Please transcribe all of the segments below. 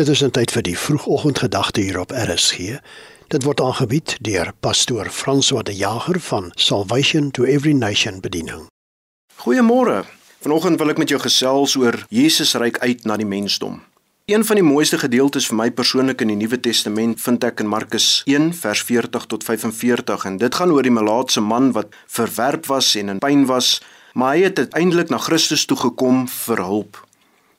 Dit is 'n tyd vir die vroegoggendgedagte hier op RSG. Dit word aangebied deur pastoor François de Jager van Salvation to Every Nation Bediening. Goeiemôre. Vanoggend wil ek met jou gesels oor Jesus reik uit na die mensdom. Een van die mooiste gedeeltes vir my persoonlik in die Nuwe Testament vind ek in Markus 1 vers 40 tot 45 en dit gaan oor die melaatse man wat verwerp was en in pyn was, maar hy het uiteindelik na Christus toe gekom vir hulp.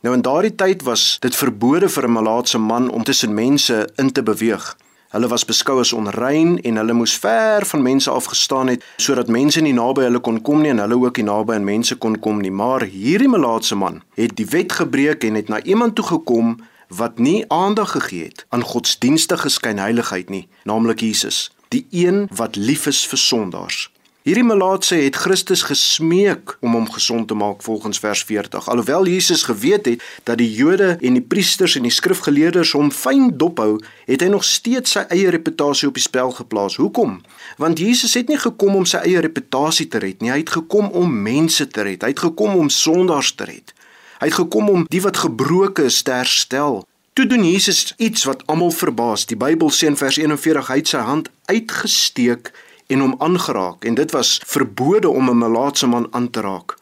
Nou in daardie tyd was dit verbode vir 'n malaatse man om tussen mense in te beweeg. Hulle was beskou as onrein en hulle moes ver van mense afgestaan het sodat mense nie naby hulle kon kom nie en hulle ook nie naby aan mense kon kom nie. Maar hierdie malaatse man het die wet gebreek en het na iemand toe gekom wat nie aandag gegee het aan godsdienstige skynheiligheid nie, naamlik Jesus, die een wat lief is vir sondaars. Hierdie melaatse het Christus gesmeek om hom gesond te maak volgens vers 40. Alhoewel Jesus geweet het dat die Jode en die priesters en die skrifgeleerdes hom fyn dophou, het hy nog steeds sy eie reputasie op die spel geplaas. Hoekom? Want Jesus het nie gekom om sy eie reputasie te red nie, hy het gekom om mense te red. Hy het gekom om sondaars te red. Hy het gekom om die wat gebroken is te herstel. Toe doen Jesus iets wat almal verbaas. Die Bybel sê in vers 41 hy het sy hand uitgesteek en hom aangeraak en dit was verbode om 'n melaatse man aan te raak.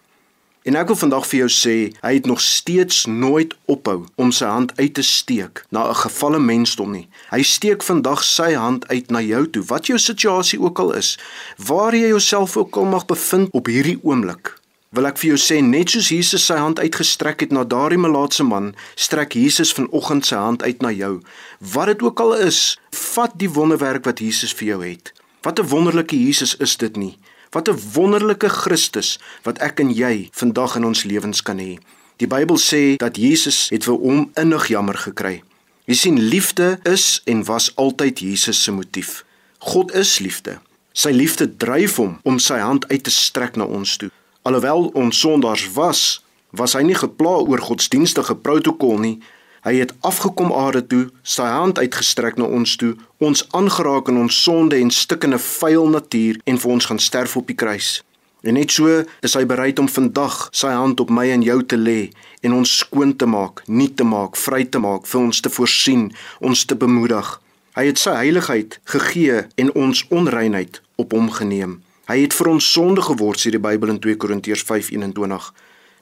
En ek wil vandag vir jou sê, hy het nog steeds nooit ophou om sy hand uit te steek na 'n gefalle mensdom nie. Hy steek vandag sy hand uit na jou toe, wat jou situasie ook al is, waar jy jouself ook al mag bevind op hierdie oomblik. Wil ek vir jou sê net soos Jesus sy hand uitgestrek het na daardie melaatse man, strek Jesus vanoggend sy hand uit na jou. Wat dit ook al is, vat die wonderwerk wat Jesus vir jou het. Wat 'n wonderlike Jesus is dit nie? Wat 'n wonderlike Christus wat ek en jy vandag in ons lewens kan hê. Die Bybel sê dat Jesus het vir hom innig jammer gekry. Jy sien liefde is en was altyd Jesus se motief. God is liefde. Sy liefde dryf hom om sy hand uit te strek na ons toe. Alhoewel ons sondaars was, was hy nie gepla oor godsdienstige protokol nie, Hy het afgekom aarde toe, sy hand uitgestrek na ons toe, ons aangeraak in ons sonde en stikkende vuil natuur en vir ons gaan sterf op die kruis. En net so is hy bereid om vandag sy hand op my en jou te lê en ons skoon te maak, nuut te maak, vry te maak, vir ons te voorsien, ons te bemoedig. Hy het sy heiligheid gegee en ons onreinheid op hom geneem. Hy het vir ons sonde geword, sê die Bybel in 2 Korintiërs 5:21.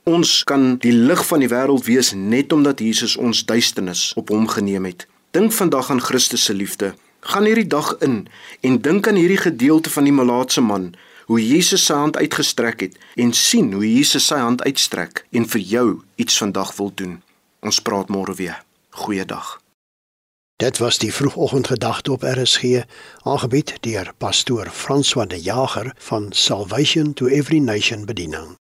Ons kan die lig van die wêreld wees net omdat Jesus ons duisternis op hom geneem het. Dink vandag aan Christus se liefde. Gaan hierdie dag in en dink aan hierdie gedeelte van die malaatse man, hoe Jesus sy hand uitgestrek het en sien hoe Jesus sy hand uitstrek en vir jou iets vandag wil doen. Ons praat môre weer. Goeiedag. Dit was die vroegoggendgedagte op RSG, aangebied deur pastoor François de Jager van Salvation to Every Nation Bediening.